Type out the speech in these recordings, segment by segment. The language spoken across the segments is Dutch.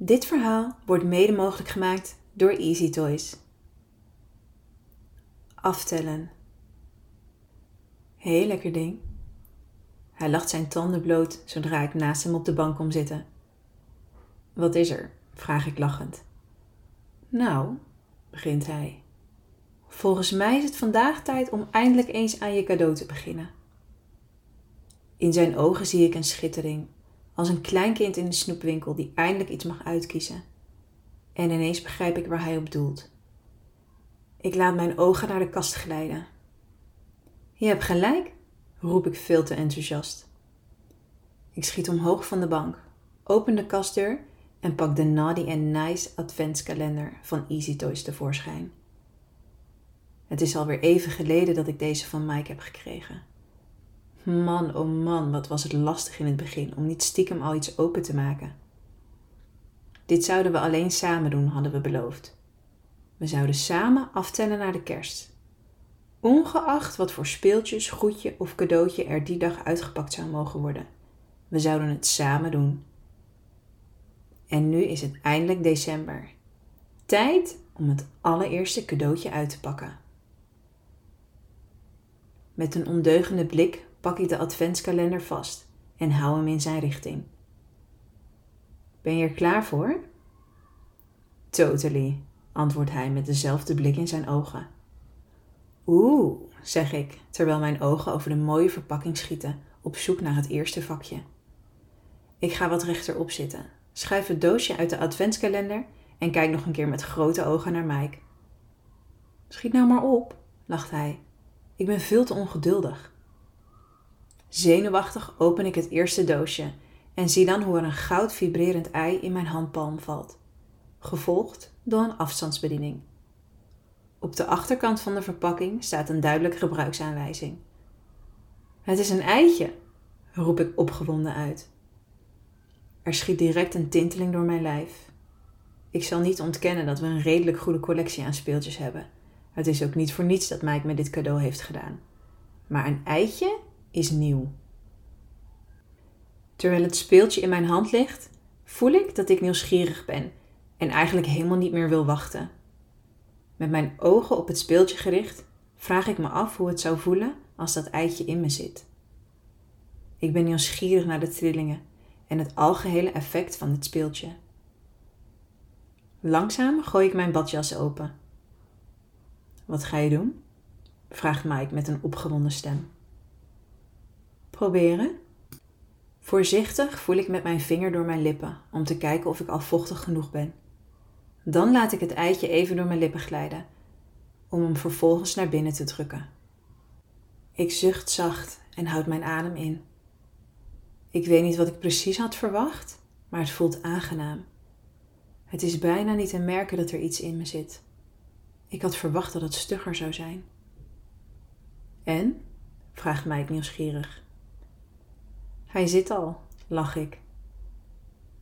Dit verhaal wordt mede mogelijk gemaakt door Easy Toys. Aftellen. Heel lekker ding. Hij lacht zijn tanden bloot zodra ik naast hem op de bank kom zitten. Wat is er? vraag ik lachend. Nou, begint hij. Volgens mij is het vandaag tijd om eindelijk eens aan je cadeau te beginnen. In zijn ogen zie ik een schittering, als een kleinkind in de snoepwinkel die eindelijk iets mag uitkiezen. En ineens begrijp ik waar hij op doelt. Ik laat mijn ogen naar de kast glijden. Je hebt gelijk, roep ik veel te enthousiast. Ik schiet omhoog van de bank, open de kastdeur en pak de Naughty and Nice adventskalender van Easy Toys tevoorschijn. Het is alweer even geleden dat ik deze van Mike heb gekregen. Man, oh man, wat was het lastig in het begin om niet stiekem al iets open te maken. Dit zouden we alleen samen doen, hadden we beloofd. We zouden samen aftellen naar de kerst. Ongeacht wat voor speeltjes, goedje of cadeautje er die dag uitgepakt zou mogen worden. We zouden het samen doen. En nu is het eindelijk december. Tijd om het allereerste cadeautje uit te pakken. Met een ondeugende blik pak ik de adventskalender vast en hou hem in zijn richting. Ben je er klaar voor? Totally, antwoordt hij met dezelfde blik in zijn ogen. Oeh, zeg ik, terwijl mijn ogen over de mooie verpakking schieten, op zoek naar het eerste vakje. Ik ga wat rechterop zitten, schuif het doosje uit de adventskalender en kijk nog een keer met grote ogen naar Mike. Schiet nou maar op, lacht hij. Ik ben veel te ongeduldig. Zenuwachtig open ik het eerste doosje en zie dan hoe er een goud vibrerend ei in mijn handpalm valt, gevolgd door een afstandsbediening. Op de achterkant van de verpakking staat een duidelijke gebruiksaanwijzing. Het is een eitje, roep ik opgewonden uit. Er schiet direct een tinteling door mijn lijf. Ik zal niet ontkennen dat we een redelijk goede collectie aan speeltjes hebben. Het is ook niet voor niets dat Mike me dit cadeau heeft gedaan. Maar een eitje is nieuw. Terwijl het speeltje in mijn hand ligt, voel ik dat ik nieuwsgierig ben en eigenlijk helemaal niet meer wil wachten. Met mijn ogen op het speeltje gericht, vraag ik me af hoe het zou voelen als dat eitje in me zit. Ik ben nieuwsgierig naar de trillingen en het algehele effect van het speeltje. Langzaam gooi ik mijn badjas open. Wat ga je doen? vraagt Mike met een opgewonden stem. Proberen? Voorzichtig voel ik met mijn vinger door mijn lippen om te kijken of ik al vochtig genoeg ben. Dan laat ik het eitje even door mijn lippen glijden, om hem vervolgens naar binnen te drukken. Ik zucht zacht en houd mijn adem in. Ik weet niet wat ik precies had verwacht, maar het voelt aangenaam. Het is bijna niet te merken dat er iets in me zit. Ik had verwacht dat het stugger zou zijn. En? vraagt Mike nieuwsgierig. Hij zit al, lach ik.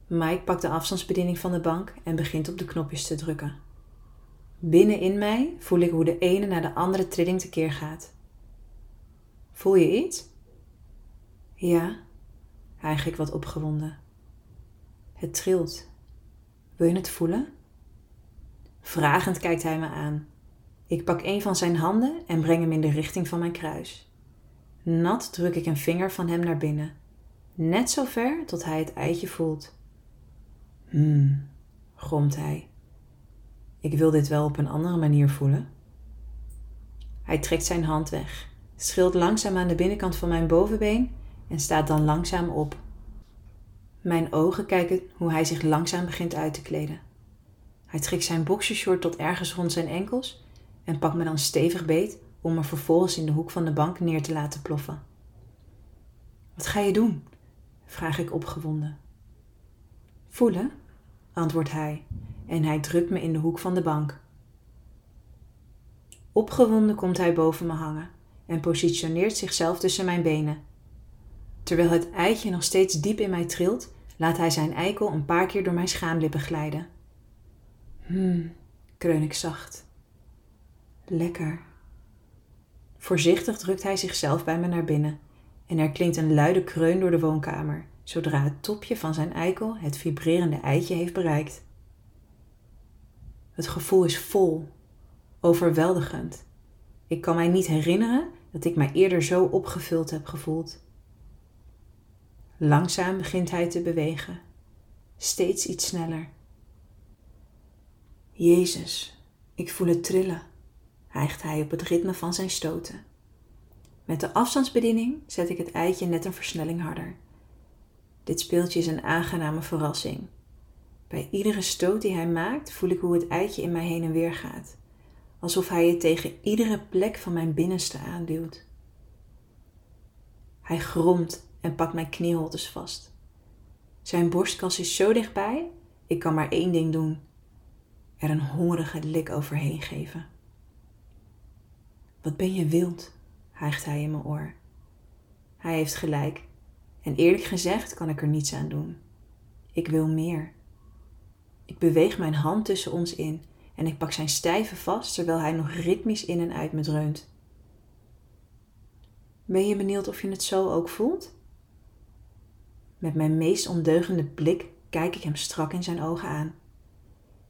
Mike pakt de afstandsbediening van de bank en begint op de knopjes te drukken. Binnenin mij voel ik hoe de ene naar de andere trilling tekeer gaat. Voel je iets? Ja, hijg wat opgewonden. Het trilt. Wil je het voelen? Vragend kijkt hij me aan. Ik pak een van zijn handen en breng hem in de richting van mijn kruis. Nat druk ik een vinger van hem naar binnen. Net zo ver tot hij het eitje voelt. Hmm, gromt hij. Ik wil dit wel op een andere manier voelen. Hij trekt zijn hand weg, schilt langzaam aan de binnenkant van mijn bovenbeen en staat dan langzaam op. Mijn ogen kijken hoe hij zich langzaam begint uit te kleden. Hij trekt zijn boxershort tot ergens rond zijn enkels en pakt me dan stevig beet om me vervolgens in de hoek van de bank neer te laten ploffen. Wat ga je doen? Vraag ik opgewonden. Voelen, antwoordt hij en hij drukt me in de hoek van de bank. Opgewonden komt hij boven me hangen en positioneert zichzelf tussen mijn benen. Terwijl het eitje nog steeds diep in mij trilt, laat hij zijn eikel een paar keer door mijn schaamlippen glijden. Hmm, kreun ik zacht. Lekker. Voorzichtig drukt hij zichzelf bij me naar binnen en er klinkt een luide kreun door de woonkamer, zodra het topje van zijn eikel het vibrerende eitje heeft bereikt. Het gevoel is vol, overweldigend. Ik kan mij niet herinneren dat ik mij eerder zo opgevuld heb gevoeld. Langzaam begint hij te bewegen, steeds iets sneller. Jezus, ik voel het trillen, hijgt hij op het ritme van zijn stoten. Met de afstandsbediening zet ik het eitje net een versnelling harder. Dit speeltje is een aangename verrassing. Bij iedere stoot die hij maakt voel ik hoe het eitje in mij heen en weer gaat, alsof hij het tegen iedere plek van mijn binnenste aanduwt. Hij gromt en pakt mijn knieholtes vast. Zijn borstkas is zo dichtbij, ik kan maar één ding doen: er een hongerige lik overheen geven. Wat ben je wild, hijgt hij in mijn oor. Hij heeft gelijk, en eerlijk gezegd kan ik er niets aan doen. Ik wil meer. Ik beweeg mijn hand tussen ons in en ik pak zijn stijve vast terwijl hij nog ritmisch in en uit me dreunt. Ben je benieuwd of je het zo ook voelt? Met mijn meest ondeugende blik kijk ik hem strak in zijn ogen aan.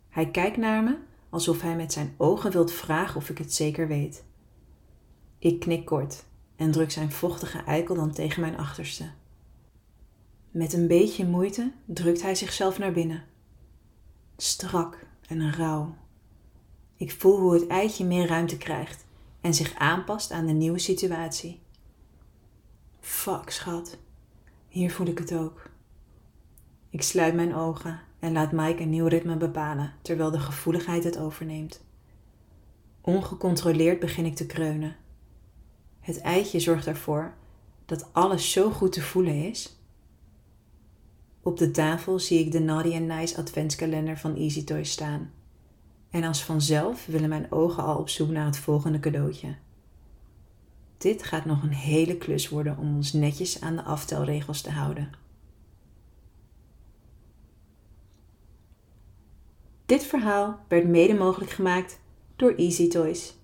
Hij kijkt naar me alsof hij met zijn ogen wilt vragen of ik het zeker weet. Ik knik kort en druk zijn vochtige eikel dan tegen mijn achterste. Met een beetje moeite drukt hij zichzelf naar binnen. Strak en rauw. Ik voel hoe het eitje meer ruimte krijgt en zich aanpast aan de nieuwe situatie. Fuck, schat. Hier voel ik het ook. Ik sluit mijn ogen en laat Mike een nieuw ritme bepalen terwijl de gevoeligheid het overneemt. Ongecontroleerd begin ik te kreunen. Het eitje zorgt ervoor dat alles zo goed te voelen is. Op de tafel zie ik de Naughty and Nice adventskalender van Easy Toys staan. En als vanzelf willen mijn ogen al op zoek naar het volgende cadeautje. Dit gaat nog een hele klus worden om ons netjes aan de aftelregels te houden. Dit verhaal werd mede mogelijk gemaakt door Easy Toys.